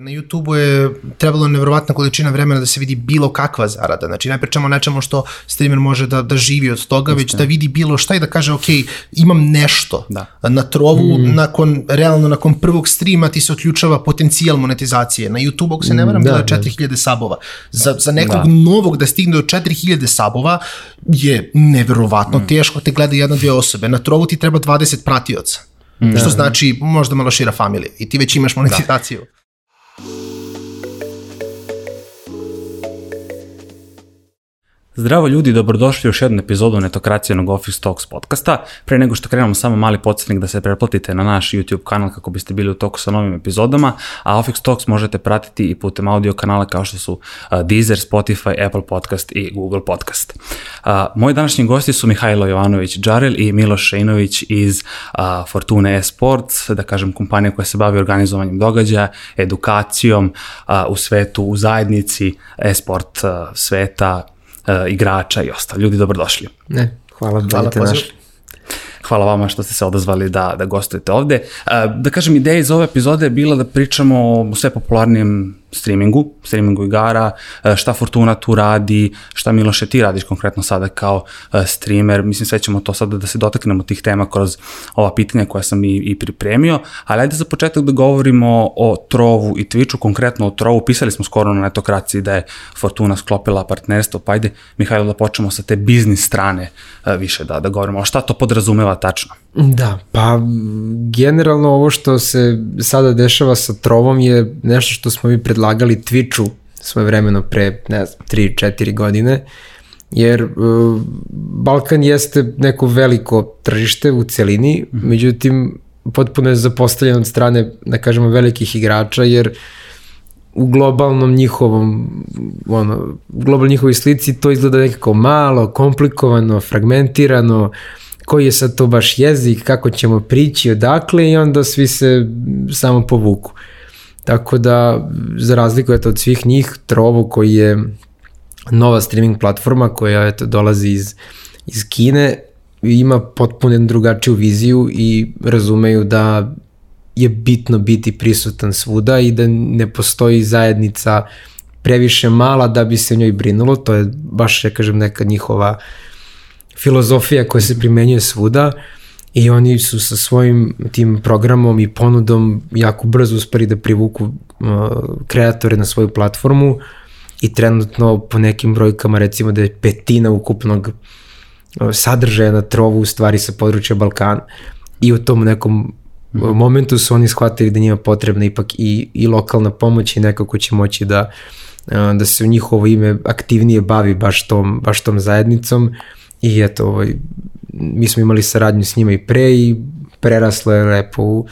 Na YouTube-u je trebalo nevjerovatna količina vremena da se vidi bilo kakva zarada. Znači, ne pričamo o nečemu što streamer može da, da živi od toga, Just već da vidi bilo šta i da kaže, ok, imam nešto. Da. Na trovu, mm. nakon, realno, nakon prvog streama ti se otključava potencijal monetizacije. Na YouTube-u, ako se ne varam, mm, da, bilo je 4000 da. sabova. Za, za nekog da. novog da stigne do 4000 sabova je nevjerovatno mm. teško te gleda jedna, dvije osobe. Na trovu ti treba 20 pratioca. Mm. Što znači možda malo šira familija i ti već imaš monetizaciju. Da. Zdravo ljudi, dobrodošli u još jednu epizodu netokracijenog Office Talks podcasta. Pre nego što krenemo samo mali podsjetnik da se pretplatite na naš YouTube kanal kako biste bili u toku sa novim epizodama, a Office Talks možete pratiti i putem audio kanala kao što su Deezer, Spotify, Apple Podcast i Google Podcast. Moji današnji gosti su Mihajlo Jovanović Džarel i Miloš Šejnović iz Fortune Esports, da kažem kompanija koja se bavi organizovanjem događaja, edukacijom u svetu, u zajednici esport sveta, uh, igrača i ostalo. Ljudi, dobrodošli. Ne, hvala, hvala da našli. Hvala vama što ste se odazvali da, da gostujete ovde. Uh, da kažem, ideja iz ove epizode je bila da pričamo o sve popularnijem streamingu, streamingu igara, e, šta Fortuna tu radi, šta Miloše ti radiš konkretno sada kao e, streamer, mislim sve ćemo to sada da se dotaknemo tih tema kroz ova pitanja koja sam i, i pripremio, ali ajde za početak da govorimo o Trovu i Twitchu, konkretno o Trovu, pisali smo skoro na netokraciji da je Fortuna sklopila partnerstvo, pa ajde Mihajlo da počnemo sa te biznis strane e, više da, da govorimo, a šta to podrazumeva tačno? Da, pa generalno ovo što se sada dešava sa Trovom je nešto što smo mi predlagali Twitchu svoje vremeno pre, ne znam, 3-4 godine, jer uh, Balkan jeste neko veliko tržište u celini, mm -hmm. međutim potpuno je zapostavljen od strane, da kažemo, velikih igrača, jer u globalnom njihovom ono, u globalnoj njihovoj slici to izgleda nekako malo, komplikovano, fragmentirano, uh, koji je sad to baš jezik, kako ćemo prići, odakle i onda svi se samo povuku. Tako da, za razliku eto, od svih njih, Trovo koji je nova streaming platforma koja eto, dolazi iz, iz Kine, ima potpuno drugačiju viziju i razumeju da je bitno biti prisutan svuda i da ne postoji zajednica previše mala da bi se o njoj brinulo, to je baš, ja kažem, neka njihova uh, filozofija koja se primenjuje svuda i oni su sa svojim tim programom i ponudom jako brzo uspeli da privuku uh, kreatore na svoju platformu i trenutno po nekim brojkama recimo da je petina ukupnog uh, sadržaja na trovu u stvari sa područja Balkana i u tom nekom mm -hmm. momentu su oni shvatili da njima potrebna ipak i, i lokalna pomoć i neko ko će moći da, uh, da se u njihovo ime aktivnije bavi baš tom, baš tom zajednicom I eto, ovaj, mi smo imali saradnju s njima i pre i preraslo je lepo u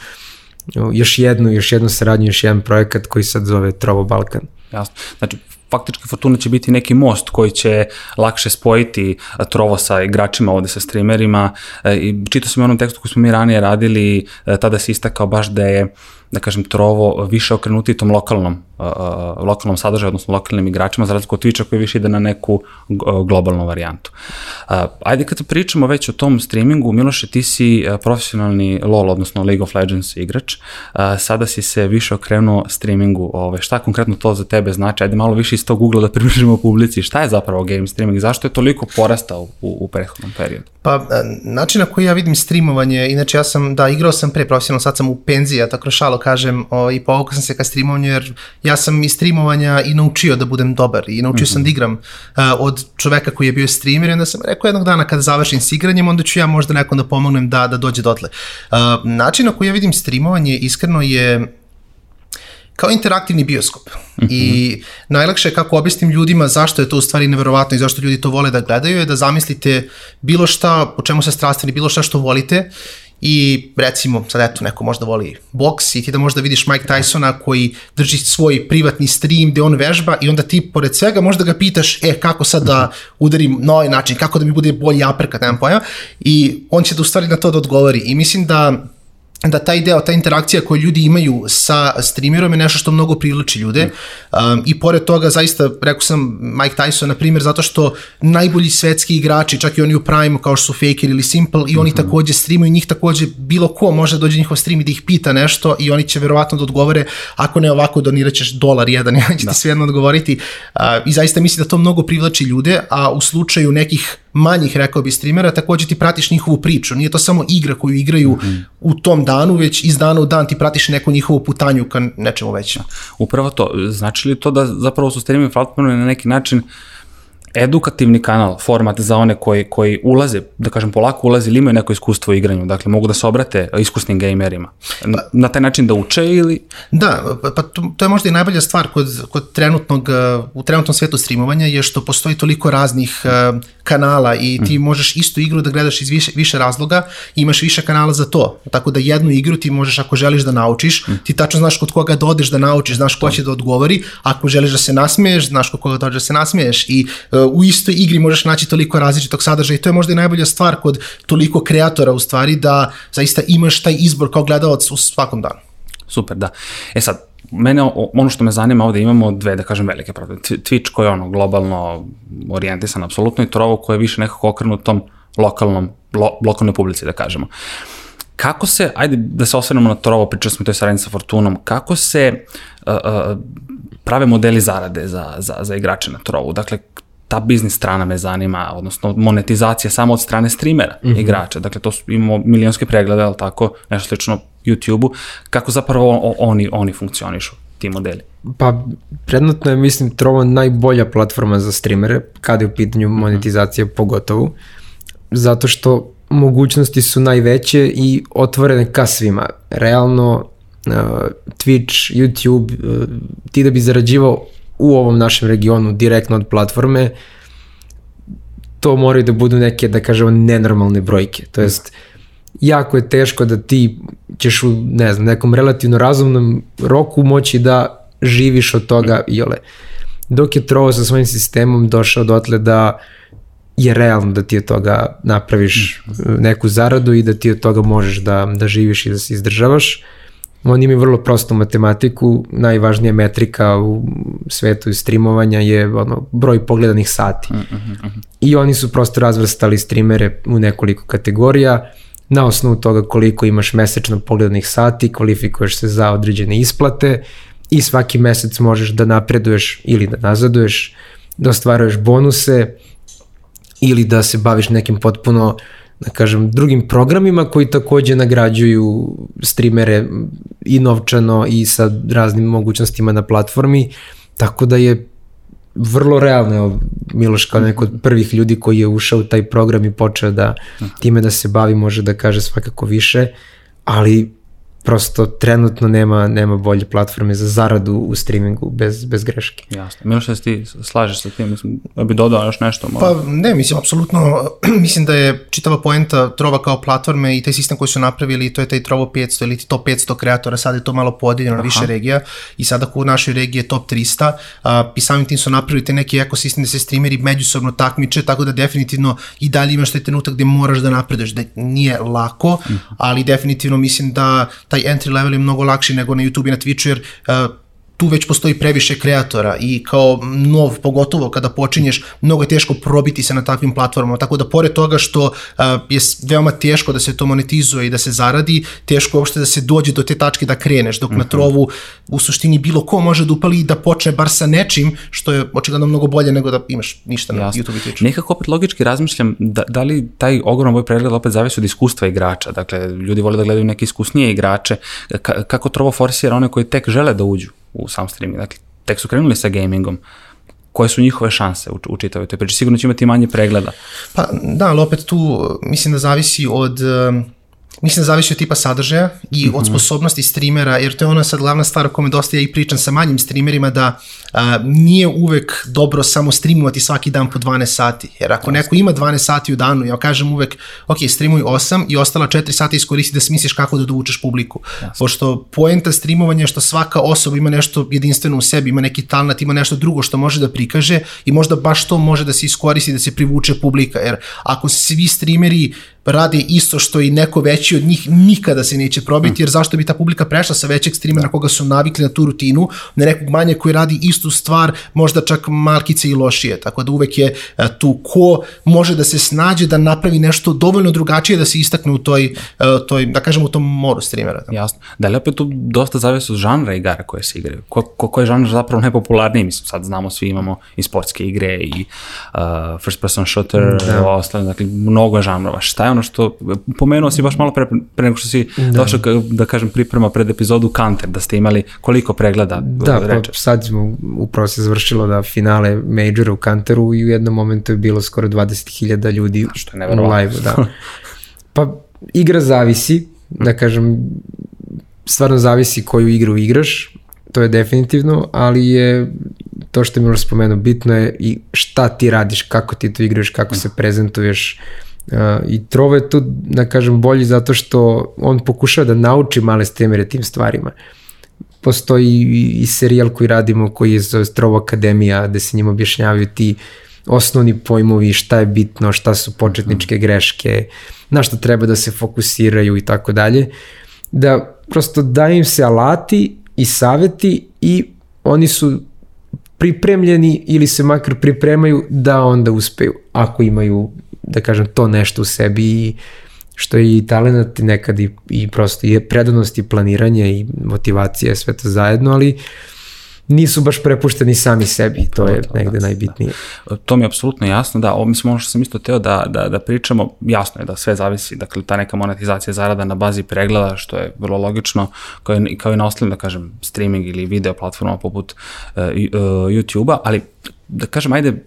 još jednu, još jednu saradnju, još jedan projekat koji sad zove Trovo Balkan. Jasno. Znači, faktički Fortuna će biti neki most koji će lakše spojiti Trovo sa igračima ovde, sa streamerima. E, I čitao sam u onom tekstu koji smo mi ranije radili, e, tada se istakao baš da je da kažem, Trovo više okrenuti tom lokalnom, lokalnom sadržaju, odnosno lokalnim igračima, za razliku od Twitcha koji više ide na neku globalnu varijantu. Ajde kad pričamo već o tom streamingu, Miloše, ti si profesionalni LoL, odnosno League of Legends igrač, sada si se više okrenuo streamingu, ove, šta konkretno to za tebe znači? Ajde malo više iz tog ugla da približimo publici, šta je zapravo game streaming, zašto je toliko porastao u, u prethodnom periodu? Pa, način na koji ja vidim streamovanje, inače ja sam, da, igrao sam pre profesionalno, sad sam u penziji, ja tako šalo kažem, o, i povukao sam se ka streamovanju, jer ja sam iz streamovanja i naučio da budem dobar i naučio mm -hmm. sam da mhm. igram uh, od čoveka koji je bio streamer i onda sam rekao jednog dana kada završim s igranjem, onda ću ja možda nekom da pomognem da, da dođe dotle. Uh, način na koji ja vidim streamovanje iskreno je kao interaktivni bioskop. Mm -hmm. I najlakše je kako objasnim ljudima zašto je to u stvari neverovatno i zašto ljudi to vole da gledaju je da zamislite bilo šta o čemu se strasteni, bilo šta što volite i recimo, sad eto, neko možda voli boks i ti da možda vidiš Mike Tysona koji drži svoj privatni stream gde on vežba i onda ti pored svega možda ga pitaš, e, kako sad da udarim na ovaj način, kako da mi bude bolji uppercut, nemam pojma, i on će da u stvari na to da odgovori. I mislim da da taj deo, ta interakcija koju ljudi imaju sa streamerom je nešto što mnogo privlači ljude um, i pored toga zaista, rekao sam Mike Tyson na primjer, zato što najbolji svetski igrači, čak i oni u Prime kao što su Faker ili Simple i oni mm -hmm. takođe streamuju, njih takođe bilo ko može da dođe njihov stream i da ih pita nešto i oni će verovatno da odgovore, ako ne ovako donirat ćeš dolar jedan, ja će da. ti svejedno odgovoriti uh, i zaista mislim da to mnogo privlači ljude, a u slučaju nekih manjih, rekao bi, streamera, takođe ti pratiš njihovu priču. Nije to samo igra koju igraju mm -hmm. u tom danu, već iz dana u dan ti pratiš neku njihovu putanju ka nečemu većem. Upravo to. Znači li to da zapravo su streaming platforme na neki način edukativni kanal, format za one koji, koji ulaze, da kažem polako ulaze ili imaju neko iskustvo u igranju, dakle mogu da se obrate iskusnim gamerima. Na, na taj način da uče ili... Da, pa, pa to, to je možda i najbolja stvar kod, kod trenutnog, u trenutnom svetu streamovanja je što postoji toliko raznih uh, kanala i ti mm. možeš istu igru da gledaš iz više, više razloga i imaš više kanala za to. Tako da jednu igru ti možeš ako želiš da naučiš, mm. ti tačno znaš kod koga da odeš da naučiš, znaš ko će da odgovori, ako želiš da se nasmeješ, znaš kod koga da odeš da se nasmeješ i uh, u istoj igri možeš naći toliko različitog sadržaja i to je možda i najbolja stvar kod toliko kreatora u stvari da zaista imaš taj izbor kao gledalac u svakom danu. Super, da. E sad, mene, ono što me zanima ovde imamo dve, da kažem, velike probleme. Twitch koji je ono globalno orijentisan apsolutno i Trovo koji je više nekako okrenut tom lokalnom, lo, lokalnoj publici, da kažemo. Kako se, ajde da se osvrnemo na Trovo, pričali smo toj saradnji sa Fortunom, kako se uh, uh, prave modeli zarade za, za, za igrače na Trovu? Dakle, ta biznis strana me zanima, odnosno monetizacija samo od strane streamera, mm -hmm. igrača. Dakle, to su, imamo milionske preglede, ali tako, nešto slično YouTube-u. Kako zapravo oni, oni funkcionišu, ti modeli? Pa, prednotno je, mislim, Trovo najbolja platforma za streamere, kada je u pitanju mhm. monetizacije mm -hmm. pogotovo, zato što mogućnosti su najveće i otvorene ka svima. Realno, uh, Twitch, YouTube, uh, ti da bi zarađivao u ovom našem regionu direktno od platforme, to moraju da budu neke, da kažemo, nenormalne brojke. To jest, jako je teško da ti ćeš u, ne znam, nekom relativno razumnom roku moći da živiš od toga i ole. Dok je Trovo sa svojim sistemom došao dotle da je realno da ti od toga napraviš neku zaradu i da ti od toga možeš da, da živiš i da se izdržavaš. Oni imaju vrlo prostu matematiku, najvažnija metrika u svetu streamovanja je ono, broj pogledanih sati. Mm -hmm. I oni su prosto razvrstali streamere u nekoliko kategorija, na osnovu toga koliko imaš mesečno pogledanih sati, kvalifikuješ se za određene isplate i svaki mesec možeš da napreduješ ili da nazaduješ, da ostvaruješ bonuse ili da se baviš nekim potpuno da kažem, drugim programima koji takođe nagrađuju streamere i novčano i sa raznim mogućnostima na platformi, tako da je vrlo realno, evo, Miloš kao neko od prvih ljudi koji je ušao u taj program i počeo da time da se bavi može da kaže svakako više, ali prosto trenutno nema, nema bolje platforme za zaradu u streamingu bez, bez greške. Jasno. Miloš, da ti slažeš sa tim? Mislim, da bi dodao još nešto? Možda? Pa ne, mislim, apsolutno, mislim da je čitava poenta Trova kao platforme i taj sistem koji su napravili, to je taj Trovo 500 ili top 500 kreatora, sad je to malo podijeljeno na više regija i sada u našoj regiji je top 300 a, i samim tim su napravili te neki ekosistem da se streameri međusobno takmiče, tako da definitivno i dalje imaš taj trenutak gde moraš da napreduješ, da nije lako, mhm. ali definitivno mislim da taj entry level je mnogo lakši nego na YouTube i na Twitchu, jer uh, tu već postoji previše kreatora i kao nov, pogotovo kada počinješ, mnogo je teško probiti se na takvim platformama, tako da pored toga što uh, je veoma teško da se to monetizuje i da se zaradi, teško je uopšte da se dođe do te tačke da kreneš, dok uh -huh. na mhm. trovu u suštini bilo ko može da upali i da počne bar sa nečim, što je očigledno mnogo bolje nego da imaš ništa Jasne. na YouTube i Twitchu. Nekako opet logički razmišljam da, da li taj ogroman broj pregleda opet zavisi od iskustva igrača, dakle ljudi vole da gledaju neke iskusnije igrače, Ka, kako trovo forsira one koji tek žele da uđu u sam streaming. Dakle, tek su krenuli sa gamingom, koje su njihove šanse u, u čitavoj toj priči? Sigurno će imati manje pregleda. Pa da, ali opet tu mislim da zavisi od um, mislim da zavisi od tipa sadržaja i od mhm. sposobnosti streamera, jer to je ona sad glavna stvar o kome dosta ja i pričam sa manjim streamerima, da a, nije uvek dobro samo streamovati svaki dan po 12 sati, jer ako neko ima 12 sati u danu, ja kažem uvek, ok, streamuj 8 i ostala 4 sata iskoristi da smisliš kako da dovučeš publiku. Jasne. Pošto poenta streamovanja je što svaka osoba ima nešto jedinstveno u sebi, ima neki talent, ima nešto drugo što može da prikaže i možda baš to može da se iskoristi da se privuče publika, jer ako svi streameri radi isto što i neko veći od njih nikada se neće probiti, jer zašto bi ta publika prešla sa većeg streama na koga su navikli na tu rutinu, na nekog manje koji radi istu stvar, možda čak malkice i lošije, tako da uvek je e, tu ko može da se snađe da napravi nešto dovoljno drugačije da se istakne u toj, e, toj da kažemo u tom moru streamera. Jasno. Da li opet tu dosta zavisi od žanra igara koje se igraju? Ko, ko, ko je žanr zapravo najpopularniji? Mislim, sad znamo, svi imamo i sportske igre i uh, first person shooter, da. ostale, dakle, mnogo žanrova. Šta je ono što, pomenuo si baš malo pre, pre nego što si da. došao, da kažem, priprema pred epizodu Counter, da ste imali koliko pregleda Da, reče? pa sad smo, upravo se završilo da finale Majora u Counteru i u jednom momentu je bilo skoro 20.000 ljudi što je u live da. Pa igra zavisi, da kažem, stvarno zavisi koju igru igraš, to je definitivno, ali je to što mi još spomenuo, bitno je i šta ti radiš, kako ti to igraš, kako se prezentuješ, Uh, I Trovo je tu, da kažem, bolji zato što on pokušava da nauči male streamere tim stvarima. Postoji i, serijal koji radimo koji je zove Trovo Akademija, gde se njima objašnjavaju ti osnovni pojmovi, šta je bitno, šta su početničke greške, na što treba da se fokusiraju i tako dalje. Da prosto daju im se alati i saveti i oni su pripremljeni ili se makar pripremaju da onda uspeju, ako imaju, da kažem, to nešto u sebi i što je i talent nekad i, i prosto i predanost i planiranje i motivacija sve to zajedno, ali nisu baš prepušteni sami sebi, to je to, negde da, najbitnije. Da. To mi je apsolutno jasno, da, ovo mislim ono što sam isto teo da, da, da pričamo, jasno je da sve zavisi, dakle ta neka monetizacija zarada na bazi pregleda, što je vrlo logično, kao i, kao i na ostalim, da kažem, streaming ili video platformama poput uh, uh, YouTube-a, ali da kažem, ajde,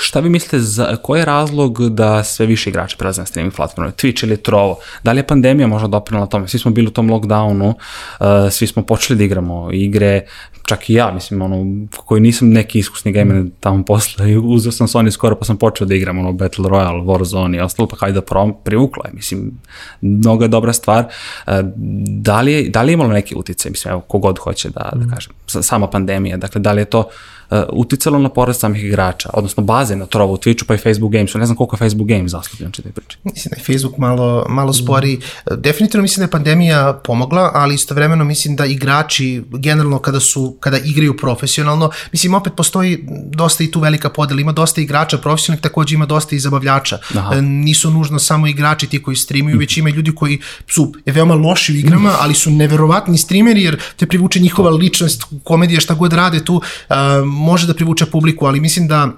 šta vi mislite, za, koji je razlog da sve više igrača prelaze na streaming platforme, Twitch ili Trovo? Da li je pandemija možda doprinala tome? Svi smo bili u tom lockdownu, uh, svi smo počeli da igramo igre, čak i ja, mislim, ono, koji nisam neki iskusni gamer tamo posle, uzeo sam Sony skoro pa sam počeo da igram, ono, Battle Royale, Warzone i ostalo, pa hajde da prom, privuklo je, mislim, mnogo je dobra stvar. Uh, da li je, da li je imalo neki uticaj, mislim, evo, kogod hoće da, da mm. kažem, sama pandemija, dakle, da li je to uh, uticalo na porast samih igrača, odnosno baze na trovu, Twitchu pa i Facebook Gamesu. Ne znam koliko je Facebook Games zaslužen čitaj priče. Mislim da je Facebook malo, malo spori. Mm. Definitivno mislim da je pandemija pomogla, ali istovremeno mislim da igrači generalno kada su kada igraju profesionalno, mislim opet postoji dosta i tu velika podela, ima dosta igrača profesionalnih, takođe ima dosta i zabavljača. Aha. E, nisu nužno samo igrači ti koji streamuju, mm. već ima i ljudi koji su veoma loši u igrama, mm. ali su neverovatni streameri jer te privuče njihova ličnost, komedija, šta god rade tu, um, može da privuče publiku, ali mislim da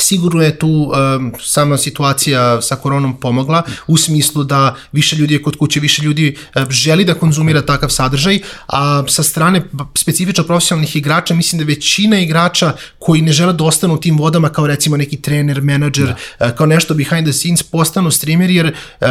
Sigurno je tu um, sama situacija sa koronom pomogla u smislu da više ljudi je kod kuće, više ljudi uh, želi da konzumira takav sadržaj, a sa strane specifično profesionalnih igrača mislim da većina igrača koji ne žele da ostanu u tim vodama kao recimo neki trener, menadžer, da. uh, kao nešto behind the scenes postanu streamer jer uh,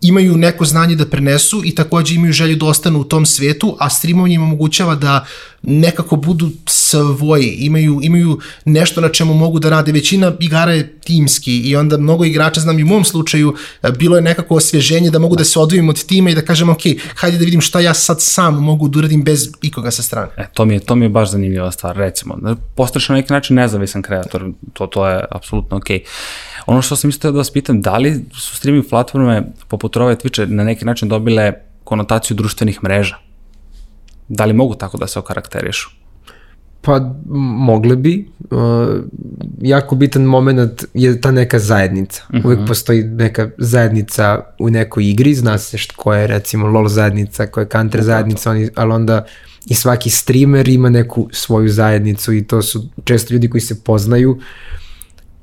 imaju neko znanje da prenesu i takođe imaju želju da ostanu u tom svetu, a streamovanje im omogućava da nekako budu svoji, imaju, imaju nešto na čemu mogu da rade. Većina igara je timski i onda mnogo igrača, znam i u mom slučaju, e, bilo je nekako osvježenje da mogu da se odvojim od tima i da kažem, ok, hajde da vidim šta ja sad sam mogu da uradim bez ikoga sa strane. E, to mi je, to mi je baš zanimljiva stvar, recimo. Postaš na neki način nezavisan kreator, to, to je apsolutno. Okay. Ono što sam isto da vas pitam, da li su streaming platforme poput ove Twitch na neki način dobile konotaciju društvenih mreža? Da li mogu tako da se okarakterišu? Pa mogle bi. Uh, jako bitan moment je ta neka zajednica. Uh -huh. Uvijek mhm. postoji neka zajednica u nekoj igri, zna se što koja je recimo LOL zajednica, koja je Counter zajednica, oni, ali onda i svaki streamer ima neku svoju zajednicu i to su često ljudi koji se poznaju. Uh,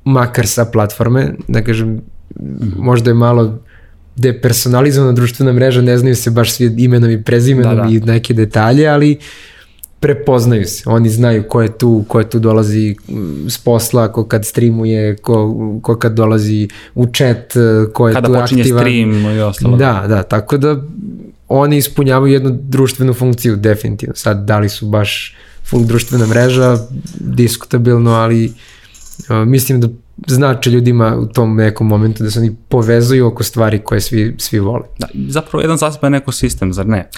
makar sa platforme, da kažem, mm -hmm. možda je malo depersonalizovana društvena mreža, ne znaju se baš svi imenom i prezimenom da, da. i neke detalje, ali prepoznaju se, oni znaju ko je tu, ko je tu dolazi s posla, ko kad streamuje, ko, ko kad dolazi u chat, ko je Kada tu aktivan. Kada počinje stream i ostalo. Da, da, tako da oni ispunjavaju jednu društvenu funkciju definitivno. Sad, da li su baš full društvena mreža, diskutabilno, ali uh, mislim da znače ljudima u tom nekom momentu da se oni povezuju oko stvari koje svi, svi vole. Da, zapravo jedan zaseban ekosistem, zar ne?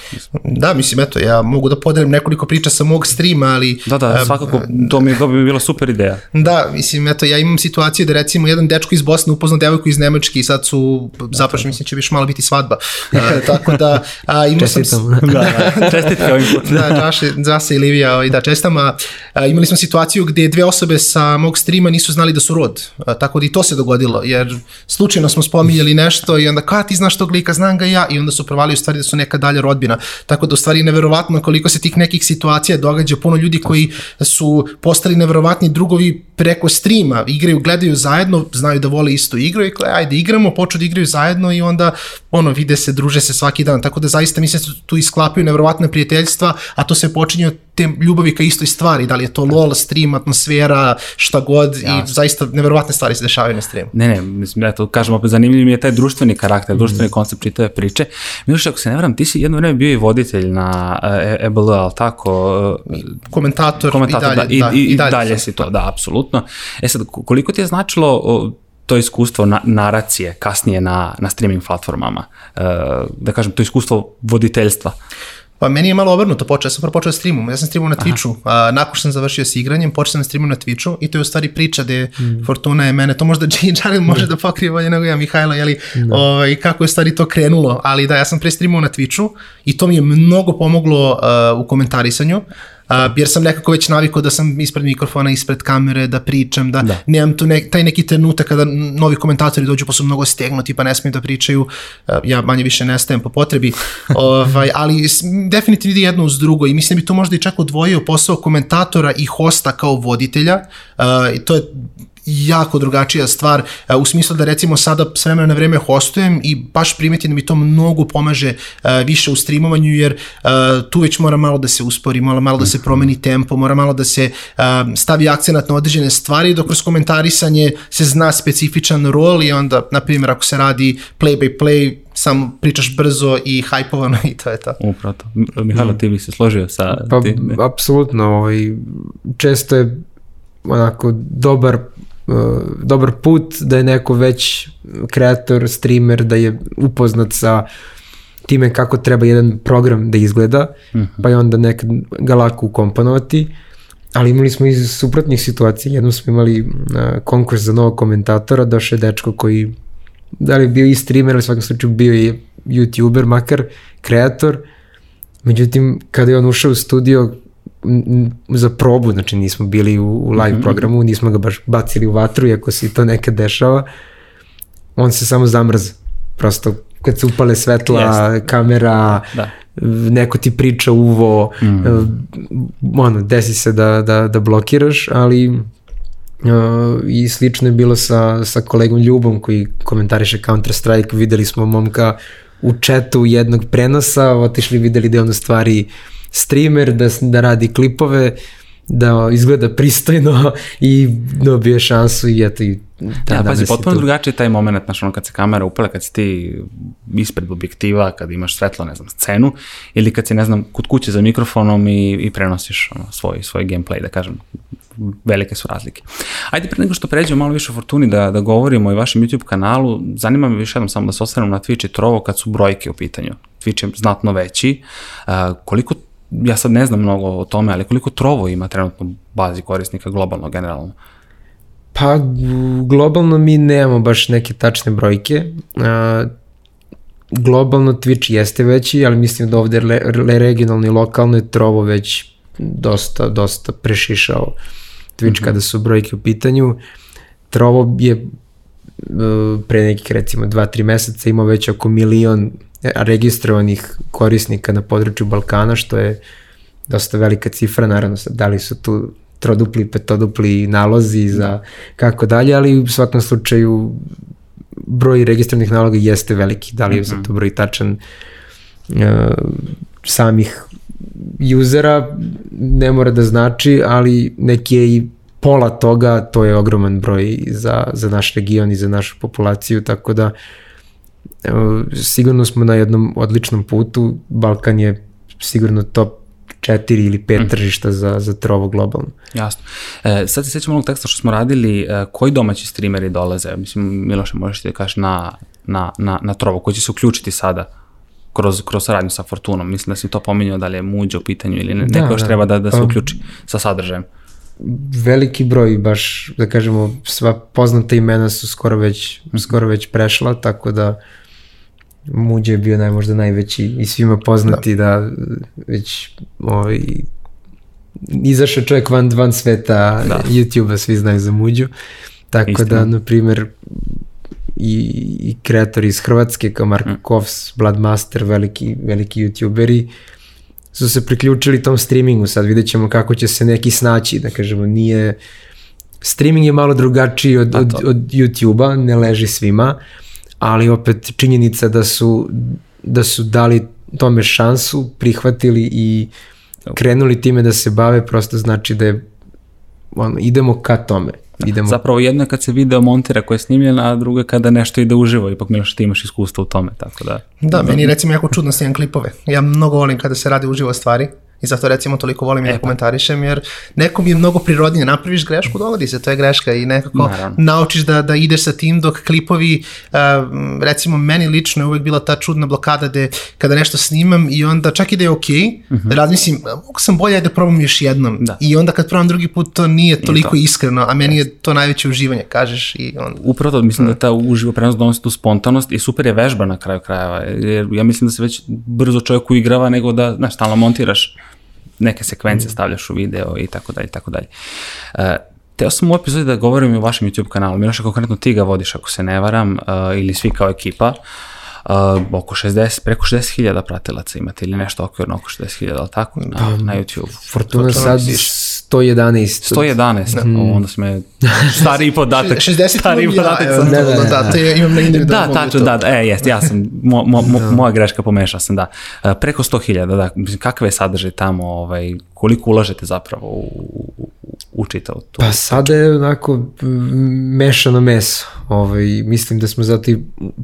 Da, mislim, eto, ja mogu da podelim nekoliko priča sa mog streama, ali... Da, da, svakako, to mi, to bi mi bila super ideja. Da, mislim, eto, ja imam situaciju da recimo jedan dečko iz Bosne upoznao devojku iz Nemačke i sad su, zapravo, mislim, će više malo biti svadba. Uh, tako da, a, imao sam... Čestitam. Da, da, čestitke ovim putem. da, Đaše, Đase i Livija, ovaj, da, čestam, a, a, imali smo situaciju gde dve osobe sa mog streama nisu znali da su rod, a, tako da i to se dogodilo, jer slučajno smo spominjali nešto i onda ka ti znaš tog lika, znam ga ja, i onda su provali u stvari da su neka dalja rodbina, tako da u stvari neverovatno koliko se tih nekih situacija događa, puno ljudi koji su postali neverovatni drugovi preko streama, igraju, gledaju zajedno, znaju da vole istu igru i kao, ajde igramo, počnu da igraju zajedno i onda ono, vide se, druže se svaki dan, tako da zaista mislim da se tu isklapaju neverovatne prijateljstva, a to se počinje od te ljubavi ka istoj stvari, da li je to LOL, stream, atmosfera, šta god ja. i zaista neverovatne stvari se dešavaju na streamu. Ne, ne, mislim, eto, kažem opet, zanimljiv mi je taj društveni karakter, društveni mm. koncept čitave priče. Miloš, ako se ne varam, ti si jedno vreme bio i voditelj na e EBL, ali tako? Komentator, komentator i dalje, da, i, da, i, i dalje, dalje si to, da, apsolutno. E sad, koliko ti je značilo to iskustvo na, naracije kasnije na, na streaming platformama, e, da kažem, to iskustvo voditeljstva? Pa meni je malo obrnuto, počeo sam prvo počeo da streamom, ja sam streamao na Twitchu, a, nakon što sam završio s igranjem, počeo sam da streamam na Twitchu i to je u stvari priča gde mm. Fortuna je mene, to možda Džaril može da pokrije bolje nego ja, Mihajlo, jeli, no. ovaj, kako je u stvari to krenulo, ali da, ja sam pre streamao na Twitchu i to mi je mnogo pomoglo uh, u komentarisanju, Uh, jer sam nekako već navikao da sam ispred mikrofona, ispred kamere, da pričam, da, da. nemam tu ne, taj neki trenutak kada novi komentatori dođu pa su mnogo stegnuti pa ne smiju da pričaju, uh, ja manje više nestajem po potrebi, ovaj, ali definitivno ide jedno uz drugo i mislim da bi to možda i čak odvojio posao komentatora i hosta kao voditelja, uh, i to je jako drugačija stvar uh, u smislu da recimo sada s vremena na vreme hostujem i baš primetim da mi to mnogo pomaže uh, više u streamovanju jer uh, tu već mora malo da se uspori, mora malo da se promeni tempo, mora malo da se stavi akcenat na određene stvari dok kroz komentarisanje se zna specifičan rol i onda na primjer ako se radi play by play samo pričaš brzo i hajpovano i to je to. Upravo to. Mihajlo, ti bi se složio sa pa, tim? Apsolutno, ovaj, često je onako dobar dobar put da je neko već kreator, streamer, da je upoznat sa time kako treba jedan program da izgleda, uh mhm. -huh. pa je onda nekad ga lako ukomponovati, ali imali smo i suprotnih situacija, jednom smo imali uh, konkurs za novog komentatora, došao je dečko koji da li bio i streamer, ali svakom slučaju bio i youtuber, makar kreator, međutim kada je on ušao u studio za probu, znači nismo bili u, u live mm -hmm. programu, nismo ga baš bacili u vatru, iako se to nekad dešava, on se samo zamrza. Prosto kad se upale svetla, yes. kamera, da. neko ti priča uvo, mm. ono, desi se da, da, da blokiraš, ali uh, i slično je bilo sa, sa kolegom Ljubom koji komentariše Counter Strike, videli smo momka u četu jednog prenosa, otišli videli da je ono stvari uh, streamer, da, da radi klipove, da izgleda pristojno i dobije šansu i eto i da, ja, pazi, potpuno tu. drugačiji taj moment, znaš, ono kad se kamera upala, kad si ti ispred objektiva, kad imaš svetlo, ne znam, scenu, ili kad si, ne znam, kod kuće za mikrofonom i, i prenosiš ono, svoj, svoj gameplay, da kažem, velike su razlike. Ajde, pre nego što pređemo malo više o Fortuni da, da govorimo i vašem YouTube kanalu, zanima me više jednom samo da se osvrnem na Twitch i Trovo kad su brojke u pitanju. Twitch je znatno veći. Uh, koliko ja sad ne znam mnogo o tome, ali koliko Trovo ima trenutno bazi korisnika globalno, generalno? Pa, globalno mi nemamo baš neke tačne brojke. Uh, globalno Twitch jeste veći, ali mislim da ovde le, le, regionalno i lokalno je Trovo već dosta, dosta prešišao Twitch mm -hmm. kada su brojke u pitanju. Trovo je pre nekih recimo 2-3 meseca imao već oko milion registrovanih korisnika na području Balkana, što je dosta velika cifra, naravno, da li su tu trodupli, petodupli nalozi za kako dalje, ali u svakom slučaju broj registrovanih naloga jeste veliki, da li je mm -hmm. za to broj tačan uh, samih usera ne mora da znači, ali neki je i pola toga, to je ogroman broj za, za naš region i za našu populaciju, tako da sigurno smo na jednom odličnom putu, Balkan je sigurno top četiri ili pet mm. tržišta za, za trovo globalno. Jasno. E, sad se sjećam onog teksta što smo radili, e, koji domaći streameri dolaze? Mislim, Miloše, možeš ti da kažeš na, na, na, na trovo, koji će se uključiti sada? kroz, kroz saradnju sa Fortunom. Mislim da si to pominjao da li je muđa u pitanju ili ne, da, neko još da. treba da, da se pa, uključi sa sadržajem. Veliki broj, baš da kažemo, sva poznata imena su skoro već, -hmm. skoro već prešla, tako da Muđe je bio naj, možda najveći i svima poznati da, da već ovaj, izašao čovjek van, van sveta da. YouTube-a, svi znaju za Muđu. Tako Istina. da, na primjer, i, i kreatori iz Hrvatske kao Marko mm. Kovs, Bloodmaster, veliki, veliki youtuberi su se priključili tom streamingu, sad vidjet ćemo kako će se neki snaći, da kažemo, nije streaming je malo drugačiji od, od, od YouTube-a, ne leži svima, ali opet činjenica da su, da su dali tome šansu, prihvatili i krenuli time da se bave, prosto znači da je ono, idemo ka tome. Idemo... Zapravo jedno je kad se video montira koje je snimljen, a drugo je kada nešto ide uživo, ipak Miloš ti imaš iskustvo u tome, tako da... Da, meni recimo jako čudno snimam klipove. Ja mnogo volim kada se radi uživo stvari I zato recimo toliko volim i e, da pa. komentarišem, jer nekom je mnogo prirodnije, napraviš grešku, dogodi se, to je greška i nekako Naravno. naučiš da, da ideš sa tim dok klipovi, uh, recimo meni lično je uvek bila ta čudna blokada da kada nešto snimam i onda čak i da je okej, okay, uh -huh. razmislim, mogu sam bolje da probam još jednom da. i onda kad probam drugi put to nije toliko to. iskreno, a meni je to najveće uživanje, kažeš i onda... Upravo to, mislim da ta uživo prenos donosi tu spontanost i super je vežba na kraju krajeva, jer ja mislim da se već brzo čovjek uigrava nego da, znaš, stalno montiraš neke sekvence stavljaš u video i tako dalje tako dalje. E, teo sam u epizodi da govorim i o vašem YouTube kanalu. Miloša, konkretno ti ga vodiš ako se ne varam, uh, ili svi kao ekipa. Uh, oko 60, preko 60.000 pratilaca imate ili nešto okvirno oko 60.000, ali tako, na, pa, na YouTube. Fortuna sad 111. 111, da. Mm. onda smo stari podatak. 60 stari podatak sam. Da, da, da, to je, imam na individualnom Da, tačno, da, da, e, jest, ja sam, mo, mo, mo, da. moja greška pomešao sam, da. Uh, preko 100.000, da, mislim, kakve je sadržaj tamo, ovaj, koliko ulažete zapravo u, u, u čitavu tu? Pa sada je onako mešano meso. Ovaj, mislim da smo zato i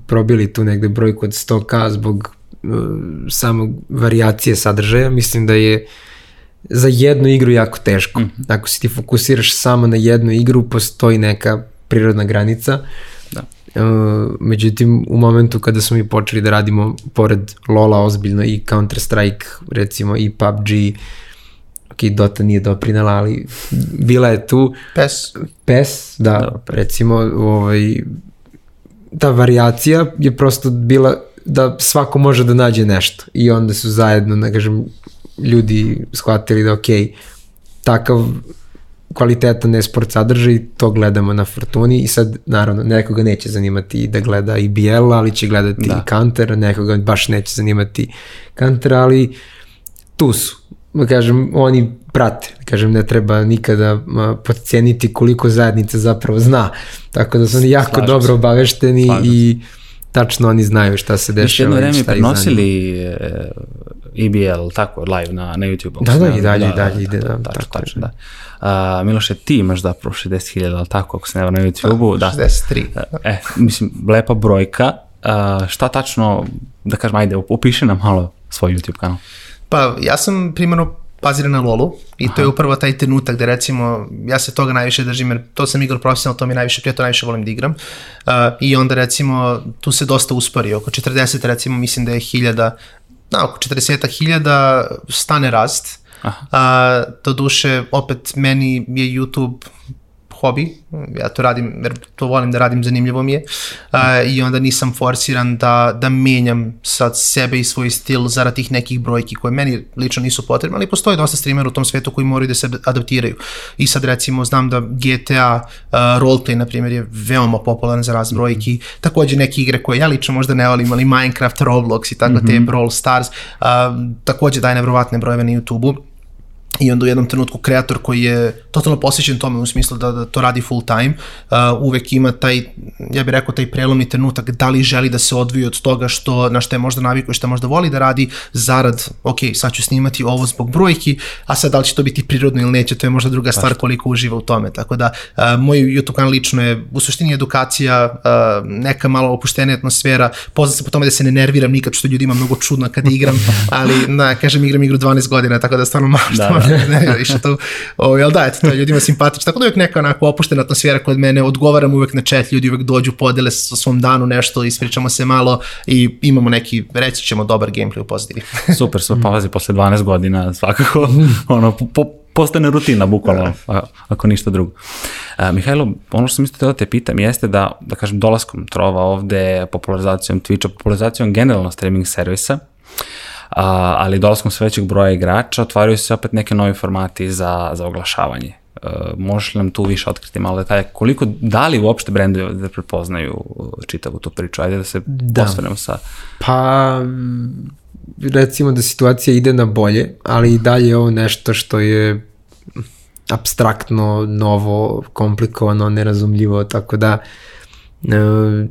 probili tu negde brojku od 100k zbog uh, samog variacije sadržaja. Mislim da je uh, za jednu igru jako teško. Mm -hmm. Ako se ti fokusiraš samo na jednu igru, postoji neka prirodna granica. Da. Uh, međutim, u momentu kada smo mi počeli da radimo pored Lola ozbiljno i Counter-Strike, recimo i PUBG, ok, Dota nije doprinala, ali bila je tu. PES. PES, da, da recimo, ovaj, ta variacija je prosto bila da svako može da nađe nešto i onda su zajedno, ne kažem, ljudi shvatili da ok, takav kvalitetan esport sadržaj, to gledamo na Fortuni i sad naravno nekoga neće zanimati da gleda i BL, ali će gledati da. i Counter, nekoga baš neće zanimati Counter, ali tu su. Da kažem, oni prate. Da kažem, ne treba nikada podcijeniti koliko zajednica zapravo zna. Tako da su oni jako Slažem dobro obavešteni Slažem i tačno oni znaju šta se dešava. Jedno vreme prenosili EBL, tako, live na, na YouTube. Da, da, i dalje, i dalje ide, da, da, tako, tačno, da. Uh, Miloše, ti imaš zapravo 60.000, ali tako, ako se ne na YouTube-u, da. 63. Da. E, mislim, lepa brojka. Uh, šta tačno, da kažem, ajde, opiši nam malo svoj YouTube kanal. Pa, ja sam primjerno baziran na lolu i Aha. to je upravo taj trenutak gde recimo ja se toga najviše držim jer to sam igrao profesionalno, to mi najviše prije, to najviše volim da igram uh, i onda recimo tu se dosta uspori, oko 40 recimo mislim da je hiljada na oko 40.000 stane rast. Aha. A, to duše, opet meni je YouTube hobi, ja to radim, jer to volim da radim, zanimljivo mi je. Uh, i onda nisam forsiran da, da menjam sad sebe i svoj stil zarad tih nekih brojki koje meni lično nisu potrebne, ali postoje dosta streamera u tom svetu koji moraju da se adaptiraju. I sad recimo znam da GTA uh, roleplay na primjer je veoma popularan za raz brojki, takođe neke igre koje ja lično možda ne volim, ali Minecraft, Roblox i tako mm -hmm. te Brawl Stars uh, takođe daje nevrovatne brojeve na YouTube-u i onda u jednom trenutku kreator koji je totalno posvećen tome u smislu da, da to radi full time, uh, uvek ima taj, ja bih rekao, taj prelomni trenutak da li želi da se odvije od toga što, na što je možda navikao i što možda voli da radi zarad, ok, sad ću snimati ovo zbog brojki, a sad da li će to biti prirodno ili neće, to je možda druga stvar koliko uživa u tome, tako da uh, moj YouTube kanal lično je u suštini edukacija, uh, neka malo opuštenija atmosfera, poznat se po tome da se ne nerviram nikad, što ljudi ima mnogo čudno kad igram, ali, na, kažem, igram igru 12 godina, tako da stvarno malo što da, da ne, više to, o, jel da, eto, to je ljudima simpatično, tako da uvijek neka onako opuštena atmosfera kod mene, odgovaram uvek na chat, ljudi uvek dođu, podele sa svom danu nešto, ispričamo se malo i imamo neki, reći ćemo, dobar gameplay u pozadini. super, super, pazi, posle 12 godina svakako, ono, po, postane rutina, bukvalno, da. ako ništa drugo. Uh, Mihajlo, ono što sam isto da te pitam jeste da, da kažem, dolaskom trova ovde, popularizacijom Twitcha, popularizacijom generalno streaming servisa, ali dolaskom sve većeg broja igrača otvaraju se opet neke novi formati za, za oglašavanje. Uh, možeš li nam tu više otkriti malo detalje? Koliko, da li uopšte brendovi da prepoznaju čitavu tu priču? Ajde da se da. postanemo sa... Pa, recimo da situacija ide na bolje, ali i dalje je ovo nešto što je abstraktno, novo, komplikovano, nerazumljivo, tako da e,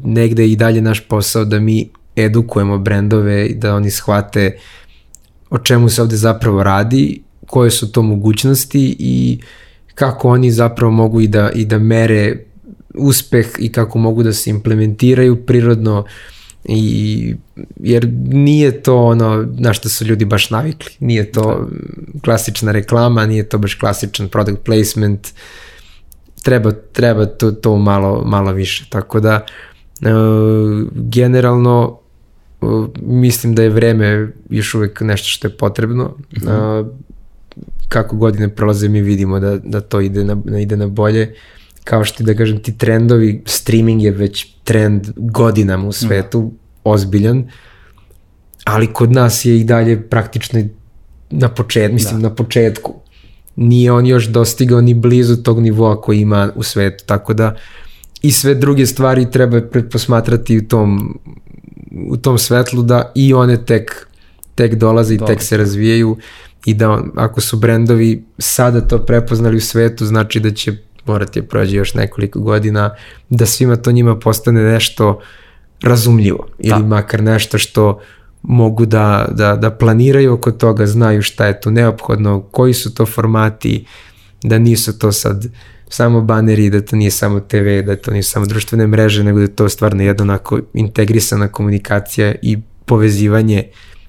negde i dalje naš posao da mi edukujemo brendove i da oni shvate o čemu se ovde zapravo radi, koje su to mogućnosti i kako oni zapravo mogu i da, i da mere uspeh i kako mogu da se implementiraju prirodno i jer nije to ono na što su ljudi baš navikli. Nije to da. klasična reklama nije to baš klasičan product placement. Treba, treba to, to malo, malo više. Tako da uh, generalno mislim da je vreme još uvek nešto što je potrebno. Mm -hmm. kako godine prolaze mi vidimo da, da to ide na, da ide na bolje. Kao što ti da kažem, ti trendovi, streaming je već trend godinama u svetu, mm. ozbiljan, ali kod nas je i dalje praktično na početku, mislim da. na početku. Nije on još dostigao ni blizu tog nivoa koji ima u svetu, tako da i sve druge stvari treba posmatrati u tom u tom svetlu da i one tek, tek dolaze i Dobre. tek se razvijaju i da ako su brendovi sada to prepoznali u svetu, znači da će morati da prođe još nekoliko godina, da svima to njima postane nešto razumljivo ili da. makar nešto što mogu da, da, da planiraju oko toga, znaju šta je tu neophodno, koji su to formati, da nisu to sad uh, samo baneri, da to nije samo TV, da to nije samo društvene mreže, nego da je to stvarno jedna onako integrisana komunikacija i povezivanje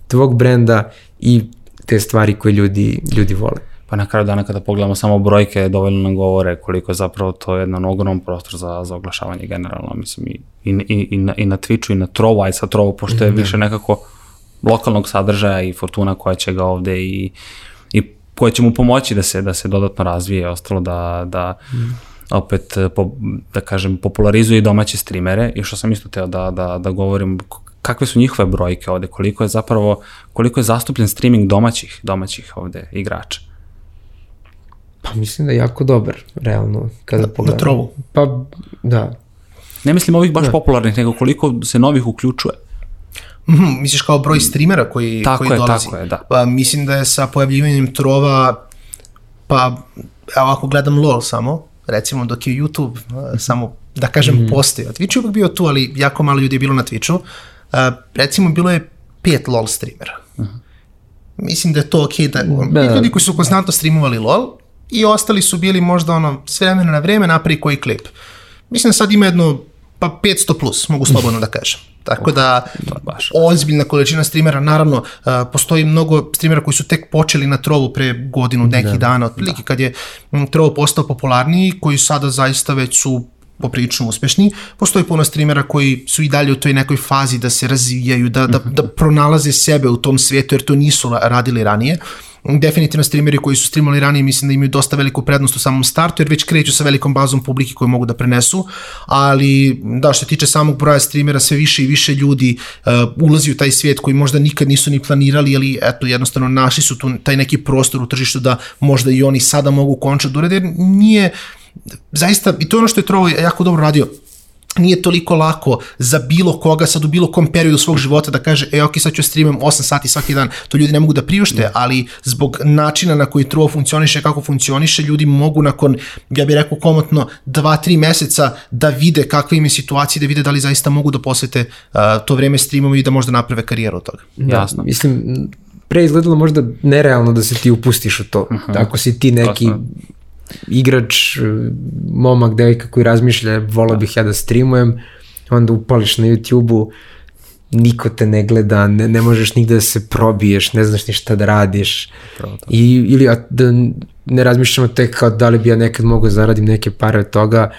tvog brenda i te stvari koje ljudi, ljudi vole. Pa na kraju dana kada pogledamo samo brojke, dovoljno nam govore koliko je zapravo to jedan ogroman prostor za, za oglašavanje generalno, mislim i, i, i, i, na, i na Twitchu i na Trovu, aj sa Trovu, pošto je mm, više nekako lokalnog sadržaja i Fortuna koja će ga ovde i koje će mu pomoći da se da se dodatno razvije, ostalo da da mm. opet po, da kažem popularizuje domaće streamere i što sam isto teo da da da govorim kakve su njihove brojke ovde, koliko je zapravo koliko je zastupljen streaming domaćih domaćih ovde igrača. Pa mislim da je jako dobar, realno, kada pogledam. Na trovu? Pa, da. Ne mislim ovih baš da. popularnih, nego koliko se novih uključuje. Mm, misliš kao broj streamera koji, tako koji je, dolazi? Tako je, da. Pa mislim da je sa pojavljivanjem trova, pa evo ako gledam LOL samo, recimo dok je YouTube samo, da kažem, mm. postojao. Twitch je uvijek bio tu, ali jako malo ljudi je bilo na Twitchu. Uh, recimo bilo je pet LOL streamera. Uh mhm. -huh. Mislim da je to okej, okay, da, da. ljudi koji su konstantno streamovali LOL i ostali su bili možda ono s vremena na vreme napravi koji klip. Mislim da sad ima jedno pa 500 plus, mogu slobodno da kažem. Tako da, baš. ozbiljna količina streamera, naravno, uh, postoji mnogo streamera koji su tek počeli na trovu pre godinu, nekih da, dana, otprilike, da. kad je trovo postao popularniji, koji sada zaista već su poprilično uspešni. Postoji puno streamera koji su i dalje u toj nekoj fazi da se razvijaju, da, da, da pronalaze sebe u tom svijetu, jer to nisu radili ranije. Uh, definitivno streameri koji su streamali ranije mislim da imaju dosta veliku prednost u samom startu jer već kreću sa velikom bazom publike koju mogu da prenesu, ali da što se tiče samog broja streamera sve više i više ljudi uh, ulazi u taj svijet koji možda nikad nisu ni planirali, ali eto jednostavno našli su tu taj neki prostor u tržištu da možda i oni sada mogu končati da urede, jer nije zaista, i to je ono što je Trovo jako dobro radio, nije toliko lako za bilo koga sad u bilo kom periodu svog života da kaže, e ok, sad ću streamam 8 sati svaki dan, to ljudi ne mogu da priušte, ali zbog načina na koji Trovo funkcioniše, kako funkcioniše, ljudi mogu nakon, ja bih rekao komotno, 2-3 meseca da vide kakve im je situacija, da vide da li zaista mogu da posvete uh, to vreme streamom i da možda naprave karijeru od toga. Da, Jasno. Mislim, pre izgledalo možda nerealno da se ti upustiš u to. Uh -huh. Ako si ti neki Jasno. Igrač, momak, devojka koji razmišlja, volao bih ja da streamujem, onda upališ na YouTube-u, niko te ne gleda, ne, ne možeš nigde da se probiješ, ne znaš ni šta da radiš. I, ili a, da ne razmišljamo tek kao da li bi ja nekad mogao da zaradim neke pare od toga,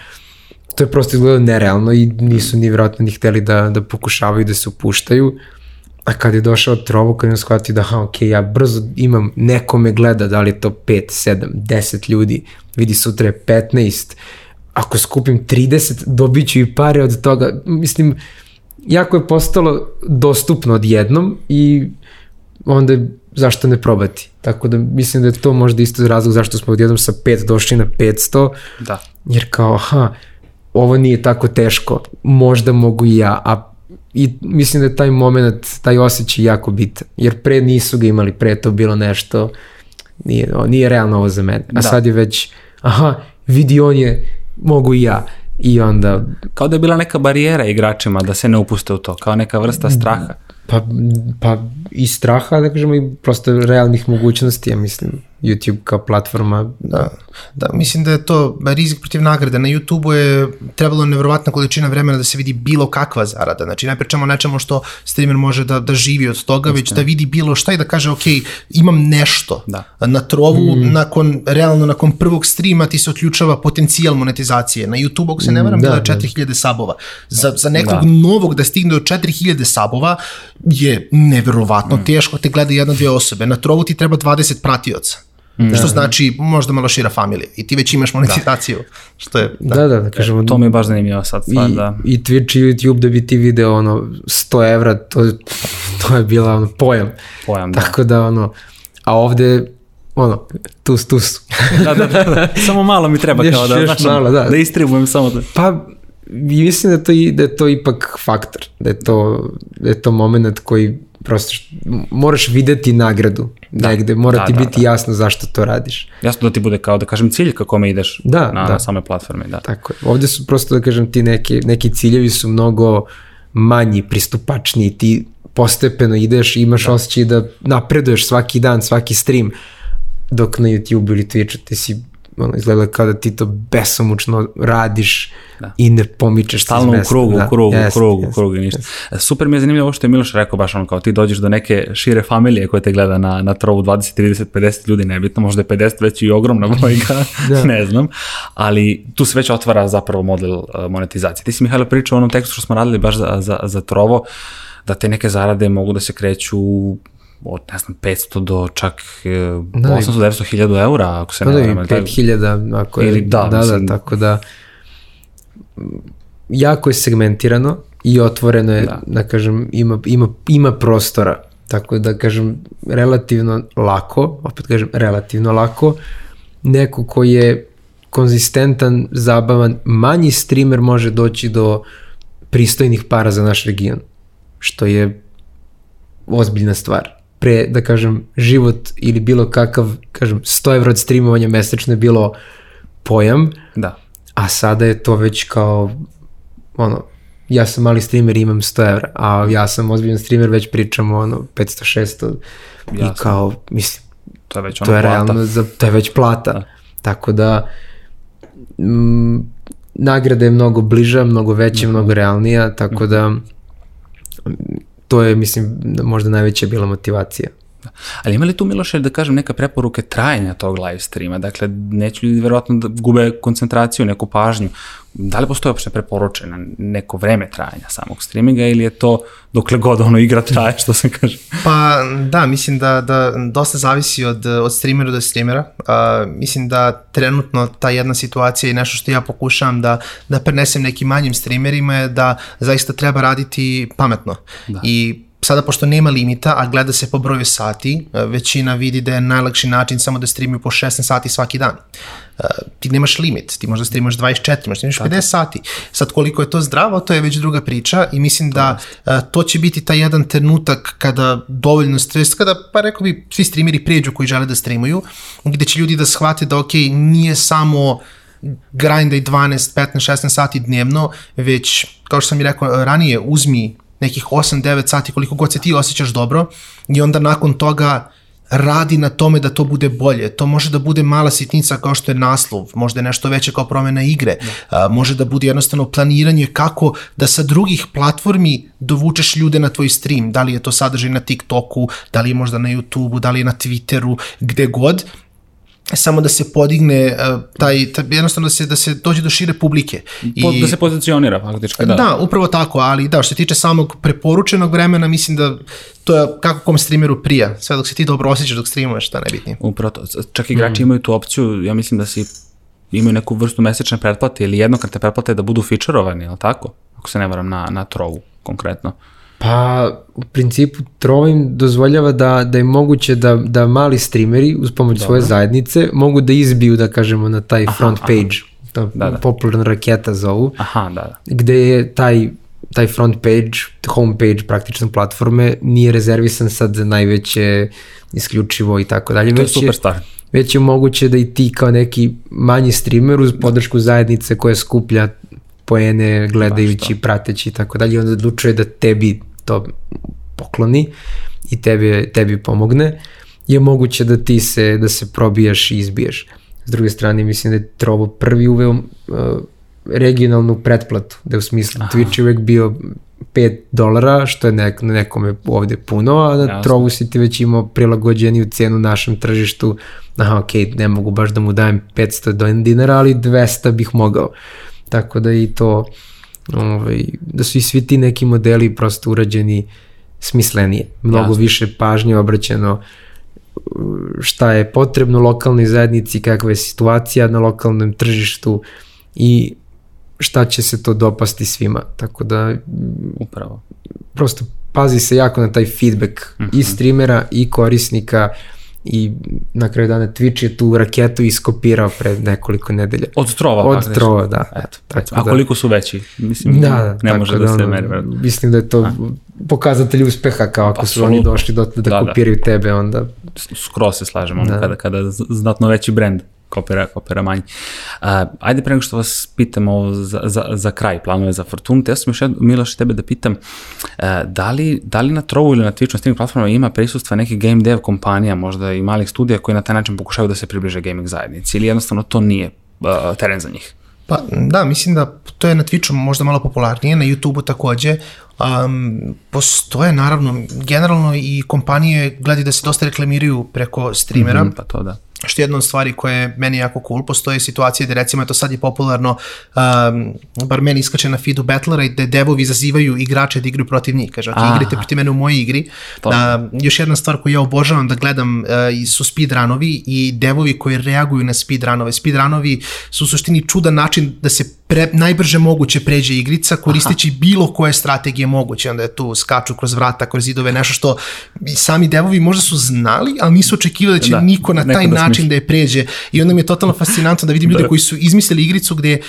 to je prosto izgledalo nerealno i nisu ni vjerojatno ni hteli da, da pokušavaju da se upuštaju. A kad je došao Trovo, kad je shvatio da, aha, ok, ja brzo imam, neko me gleda, da li je to 5, 7, 10 ljudi, vidi sutra je 15, ako skupim 30, dobit ću i pare od toga. Mislim, jako je postalo dostupno odjednom i onda je zašto ne probati. Tako da mislim da je to možda isto razlog zašto smo odjednom sa 5 došli na 500, Da. jer kao, aha, ovo nije tako teško, možda mogu i ja, a i mislim da je taj moment, taj osjećaj jako bitan, jer pre nisu ga imali, pre to bilo nešto, nije, o, nije realno ovo za mene, a Da. sad je već, aha, vidi on je, mogu i ja, i onda, Kao da je bila neka barijera igračima da se ne upuste u to, kao neka vrsta straha. pa, pa i straha, da kažemo, i prosto realnih mogućnosti, ja mislim, YouTube kao platforma, Da, da, mislim da je to rizik protiv nagrade. Na YouTube-u je trebalo nevjerovatna količina vremena da se vidi bilo kakva zarada. Znači, ne pričamo o nečemu što streamer može da, da živi od toga, već da vidi bilo šta i da kaže, ok, imam nešto. Da. Na trovu, mm. nakon, realno, nakon prvog streama ti se otključava potencijal monetizacije. Na YouTube, ako se ne varam, Da, bilo je da. 4000 sabova. Za, za nekog Da. novog da stigne do 4000 sabova je neverovatno mm. teško te gleda jedna, dvije osobe. Na trovu ti treba 20 pratioca. Da. Što znači možda malo šira familija i ti već imaš monetizaciju. Da. Što je, da, da, da, da kažemo, To mi je baš zanimljivo sad stvar, I, da. I Twitch i YouTube da bi ti video ono 100 evra, to, to je bila ono pojam. Pojam, da. Tako da ono, a ovde ono, tus, tus. da, da, da, da. Samo malo mi treba Još- kao da, još znaš, malo, da. da istribujem samo da. Pa, i mislim da, to, i- da je to ipak faktor, da je to, da je to moment koji prosto moraš videti nagradu da. negde, mora Da, ti da, biti da. jasno zašto to radiš. Jasno da ti bude kao da kažem cilj kako me ideš Da, na, da. na same platforme, da. Tako je. Ovde su prosto da kažem ti neki, neki ciljevi su mnogo manji, pristupačniji, ti postepeno ideš i imaš da. osjećaj da napreduješ svaki dan, svaki stream, dok na YouTube ili Twitchu ti si ono, izgleda kao da ti to besomučno radiš Da. i ne pomičeš se Stalno u krugu, da. u krugu, u krugu, u jeste, krugu i ništa. jeste. Super mi je zanimljivo ovo što je Miloš rekao, baš ono kao ti dođeš do neke šire familije koja te gleda na, na trovu 20, 30, 50 ljudi, nebitno, možda je 50 već i ogromna brojka, Da. ne znam, ali tu se već otvara zapravo model uh, monetizacije. Ti si Mihajlo pričao o onom tekstu što smo radili baš za, za, za trovo, da te neke zarade mogu da se kreću od, ne znam, 500 do čak e, Da, 800, 900 hiljada eura, ako se Pa ne da, i varam. jel tako? 5000 ako je, Ili da, da, mislim- da, tako da jako je segmentirano i otvoreno je, da, Da. da kažem, ima, ima, ima prostora, tako da kažem, relativno lako, opet kažem, relativno lako, neko ko je konzistentan, zabavan, manji streamer može doći do pristojnih para za naš region, što je ozbiljna stvar. Pre, da kažem, život ili bilo kakav, kažem, 100 evra od streamovanja mesečno je bilo pojam, Da. a sada je to već kao, ono, ja sam mali streamer i imam 100 evra, a ja sam ozbiljan streamer, već pričamo ono 500-600 i Jasno. kao, mislim, To je već ono to je plata. realno, za, to je već plata. Da. Tako da, mm, nagrada je mnogo bliža, mnogo veća, Mhm. mnogo realnija, tako da mm, to je, mislim, možda najveća bila motivacija. Ali ima li tu, Miloše, da kažem, neka preporuke trajanja tog live streama? Dakle, neće ljudi verovatno da gube koncentraciju, neku pažnju. Da li postoje uopšte preporučeno neko vreme trajanja samog streaminga ili je to dokle god ono igra traje, što se kaže? Pa da, mislim da, da dosta zavisi od, od streamera do streamera. Uh, mislim da trenutno ta jedna situacija i nešto što ja pokušavam da, da prenesem nekim manjim streamerima je da zaista treba raditi pametno. Da. I sada pošto nema limita, a gleda se po broju sati, e, većina vidi da je najlakši način samo da streamuju po 16 sati svaki dan. Uh, ti nemaš limit, ti možda streamuješ 24, možda streamuješ 50 sati. Sad koliko je to zdravo, to je već druga priča i mislim da to će biti taj jedan trenutak kada dovoljno stres, kada pa rekao bi svi streameri pređu koji žele da streamuju, gde će ljudi da shvate da ok, nije samo grindaj 12, 15, 16 sati dnevno, već kao što sam i rekao ranije, uzmi nekih 8-9 sati koliko god se ti osjećaš dobro i onda nakon toga radi na tome da to bude bolje. To može da bude mala sitnica kao što je naslov, možda je nešto veće kao promena igre, a, može da bude jednostavno planiranje kako da sa drugih platformi dovučeš ljude na tvoj stream, da li je to sadržaj na TikToku, da li je možda na YouTubeu, da li je na Twitteru, gde god, samo da se podigne uh, taj, taj jednostavno da se da se dođe do šire publike i da se pozicionira faktički da. Da, upravo tako, ali da što se tiče samog preporučenog vremena, mislim da to je kako kom streameru prija, sve dok se ti dobro osjećaš dok streamuješ, šta najbitnije. Upravo to. Čak i igrači mm. imaju tu opciju, ja mislim da si imaju neku vrstu mesečne pretplate ili jednokratne pretplate da budu featureovani, je tako? Ako se ne varam na, na trovu konkretno. Pa, u principu, Trova im dozvoljava da, da je moguće da, da mali streameri uz pomoć Dobre. svoje zajednice mogu da izbiju, da kažemo, na taj aha, front page, aha. ta da, da. popularna raketa zovu, aha, da, da. gde je taj taj front page, home page praktično platforme nije rezervisan sad za najveće isključivo i tako dalje. To je super stvar. Već je moguće da i ti kao neki manji streamer uz podršku zajednice koja skuplja poene gledajući, prateći i tako dalje, onda odlučuje da tebi to pokloni i tebi, tebi pomogne, je moguće da ti se, da se probijaš i izbiješ. S druge strane, mislim da je Trovo prvi uveo uh, regionalnu pretplatu, da je u smislu Aha. Twitch je uvek bio 5 dolara, što je nek, nekome ovde puno, a da Jasne. Trovu si ti već imao prilagođeniju cenu našem tržištu, aha, ok, ne mogu baš da mu dajem 500 dinara, ali 200 bih mogao. Tako da i to ovaj, da su i svi ti neki modeli prosto urađeni smislenije. Mnogo Jasne. više pažnje obraćeno šta je potrebno lokalnoj zajednici, kakva je situacija na lokalnom tržištu i šta će se to dopasti svima. Tako da upravo prosto pazi se jako na taj feedback uh -huh. i mhm. streamera i korisnika i na kraju dana Twitch je tu raketu iskopirao pred nekoliko nedelja. Od trova? Od pa, trova, da. Eto, tako a da. koliko su veći? Mislim, da, da, ne može da, da se meri. Mislim da je to a. pokazatelj uspeha, kao ako su oni došli do, da, da, da. kopiraju da. tebe, onda... Skoro se slažemo, da. kada, kada znatno veći brend kopira, kopira manji. Uh, ajde pre nego što vas pitam ovo za, za, za kraj, planove za Fortunu, ja sam još jedno, Miloš, tebe da pitam, uh, da, li, da li na Trovu ili na Twitch, na streaming platformama ima prisustva nekih game dev kompanija, možda i malih studija koji na taj način pokušaju da se približe gaming zajednici ili jednostavno to nije uh, teren za njih? Pa da, mislim da to je na Twitchu možda malo popularnije, na YouTubeu takođe. Um, postoje naravno, generalno i kompanije gledaju da se dosta reklamiraju preko streamera. Mm -hmm, pa to da što je jedna od stvari koja je meni jako cool, postoje situacije gde recimo, to sad je popularno, um, bar meni iskače na feedu Battlera i gde devovi izazivaju igrače da igraju protiv njih, kaže, ok, igrate protiv mene u mojoj igri. Uh, još jedna stvar koju ja obožavam da gledam uh, su speedrunovi i devovi koji reaguju na speedrunove. Speedrunovi su u suštini čudan način da se pre, najbrže moguće pređe igrica koristeći Aha. bilo koje strategije moguće, onda je tu skaču kroz vrata, kroz zidove, nešto što sami devovi možda su znali, ali nisu očekivali da će da, niko na taj da način da je pređe i onda mi je totalno fascinantno da vidim ljude da. koji su izmislili igricu gde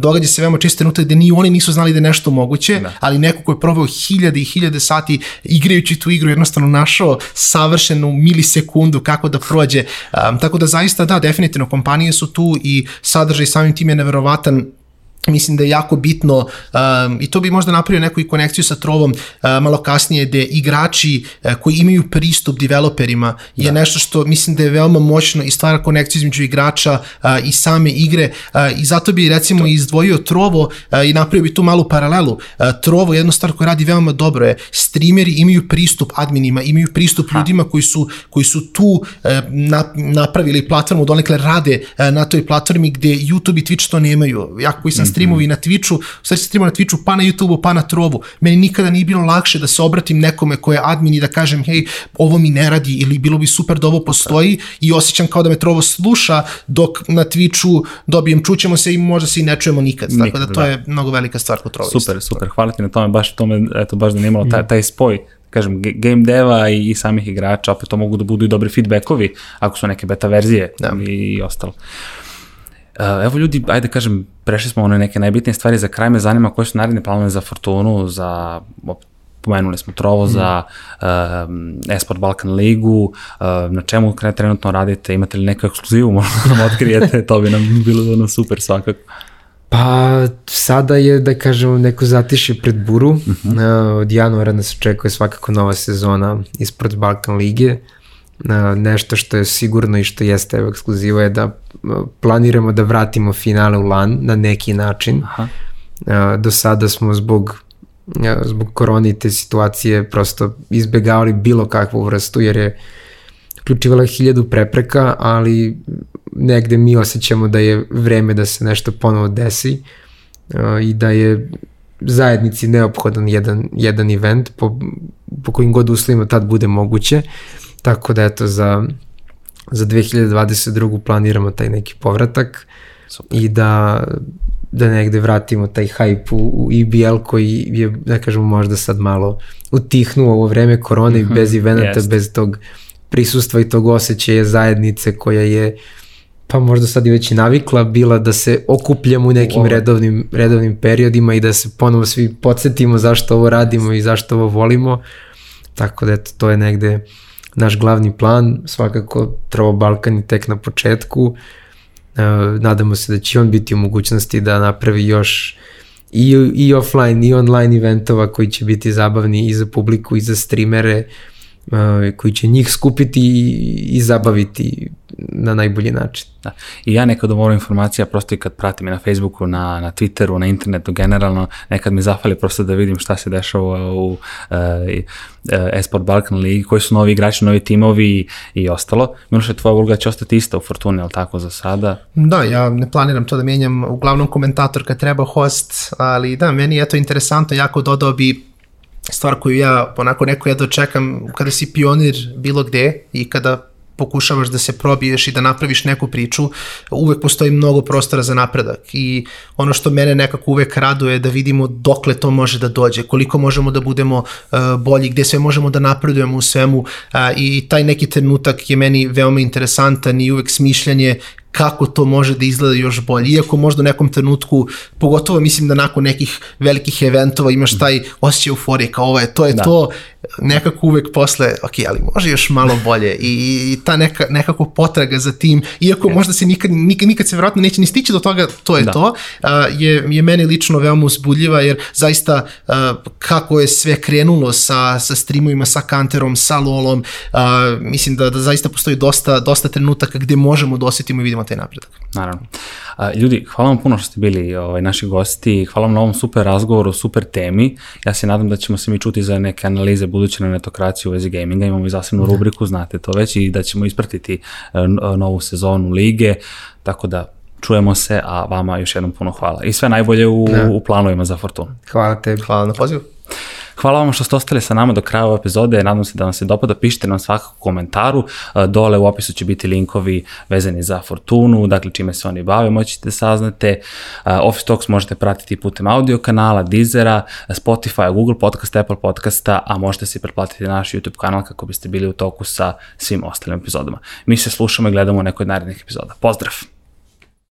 događa se veoma često trenutak gde ni oni nisu znali da je nešto moguće, da. ali neko ko je proveo hiljade i hiljade sati igrajući tu igru jednostavno našao savršenu milisekundu kako da prođe. Um, tako da zaista da, definitivno kompanije su tu i sadržaj samim tim je neverovatan mislim da je jako bitno um, i to bi možda napravio neku i konekciju sa Trovom uh, malo kasnije gde igrači uh, koji imaju pristup developerima je da. nešto što mislim da je veoma moćno i stvara konekciju između igrača uh, i same igre uh, i zato bi recimo to. izdvojio Trovo uh, i napravio bi tu malu paralelu. Uh, Trovo jedno stvar koja radi veoma dobro je streameri imaju pristup adminima, imaju pristup ha. ljudima koji su, koji su tu uh, na, napravili platformu, donekle rade uh, na toj platformi gde YouTube i Twitch to nemaju. Ja koji sam mm streamovi na Twitchu, sve se streamo na Twitchu, pa na YouTubeu, pa na Trovu. Meni nikada nije bilo lakše da se obratim nekome ko je admin i da kažem, hej, ovo mi ne radi ili bilo bi super da ovo postoji i osjećam kao da me Trovo sluša dok na Twitchu dobijem čućemo se i možda se i ne čujemo nikad. Tako da to da. je mnogo velika stvar kod Trovo. Super, super, hvala ti na tome, baš to me, eto, baš zanimalo, taj, taj spoj kažem, game deva i, i samih igrača, opet to mogu da budu i dobri feedbackovi ako su neke beta verzije da. i, i ostalo. Uh, evo ljudi, ajde kažem, prešli smo one neke najbitnije stvari za kraj, me zanima koji su naredni planove za Fortunu, za pomenuli smo Trovo mm. za uh, Esport Balkan ligu, uh, na čemu trenutno radite, imate li neku ekskluzivu, možda nam otkrijete, to bi nam bilo ono super svakako. Pa sada je, da kažemo, neko zatiše pred buru. Uh -huh. uh, od januara nas očekuje svakako nova sezona ispred Balkan lige. Uh, nešto što je sigurno i što jeste evo ekskluziva je da uh, planiramo da vratimo finale u LAN na neki način. Aha. Uh, do sada smo zbog zbog korona i te situacije prosto izbegavali bilo kakvu vrstu jer je uključivala hiljadu prepreka, ali negde mi osjećamo da je vreme da se nešto ponovo desi uh, i da je zajednici neophodan jedan, jedan event po, po kojim god uslovima tad bude moguće. Tako da eto za, za 2022. planiramo taj neki povratak Super. i da da negde vratimo taj hype u, u EBL koji je, da kažemo, možda sad malo utihnuo ovo vreme korone mm -hmm. bez eventa, yes. bez tog prisustva i tog osjećaja zajednice koja je pa možda sad i već i navikla bila da se okupljamo u nekim ovo. redovnim, redovnim periodima i da se ponovo svi podsjetimo zašto ovo radimo i zašto ovo volimo. Tako da eto, to je negde naš glavni plan, svakako Trovo Balkan je tek na početku. E, nadamo se da će on biti u mogućnosti da napravi još i, i offline i online eventova koji će biti zabavni i za publiku i za streamere uh, koji će njih skupiti i, i zabaviti na najbolji način. Da. I ja nekad moram informacija prosto i kad pratim na Facebooku, na, na Twitteru, na internetu generalno, nekad mi zafali prosto da vidim šta se dešava u uh, uh, Esport Balkan Ligi, koji su novi igrači, novi timovi i, i ostalo. Miloše, tvoja uloga će ostati ista u Fortuni, ali tako za sada? Da, ja ne planiram to da menjam, uglavnom komentator kad treba host, ali da, meni je to interesantno, jako dodao bi stvar koju ja onako neko jedno čekam kada si pionir bilo gde i kada pokušavaš da se probiješ i da napraviš neku priču, uvek postoji mnogo prostora za napredak. I ono što mene nekako uvek raduje da vidimo dokle to može da dođe, koliko možemo da budemo uh, bolji, gde sve možemo da napredujemo u svemu uh, i taj neki trenutak je meni veoma interesantan i uvek smišljanje kako to može da izgleda još bolje. Iako možda u nekom trenutku, pogotovo mislim da nakon nekih velikih eventova imaš taj osjećaj euforije kao ovo je, to je da. to, nekako uvek posle, ok, ali može još malo bolje i, i ta neka, nekako potraga za tim, iako yes. možda se nikad, nikad, nikad se vjerojatno neće ni stići do toga, to je da. to, uh, je, je meni lično veoma uzbudljiva jer zaista uh, kako je sve krenulo sa, sa streamovima, sa Kanterom, sa Lolom, uh, mislim da, da zaista postoji dosta, dosta trenutaka gde možemo da osetimo i vidimo taj napredak. Naravno. A, ljudi, hvala vam puno što ste bili ovaj, naši gosti, hvala vam na ovom super razgovoru, super temi. Ja se nadam da ćemo se mi čuti za neke analize buduće na netokraciju u vezi gaminga. Imamo i zasebnu da. rubriku, znate to već, i da ćemo ispratiti e, novu sezonu lige, tako da čujemo se, a vama još jednom puno hvala. I sve najbolje u, da. u planovima za Fortunu. Hvala tebi. Hvala na pozivu. Hvala vam što ste ostali sa nama do kraja ove epizode, nadam se da vam se dopada, pišite nam svakako komentaru, e, dole u opisu će biti linkovi vezani za Fortunu, dakle čime se oni bave, moćete da saznate. E, Office Talks možete pratiti putem audio kanala, Deezera, Spotify, Google Podcast, Apple Podcasta, a možete se pretplatiti na naš YouTube kanal kako biste bili u toku sa svim ostalim epizodama. Mi se slušamo i gledamo u nekoj od narednih epizoda. Pozdrav!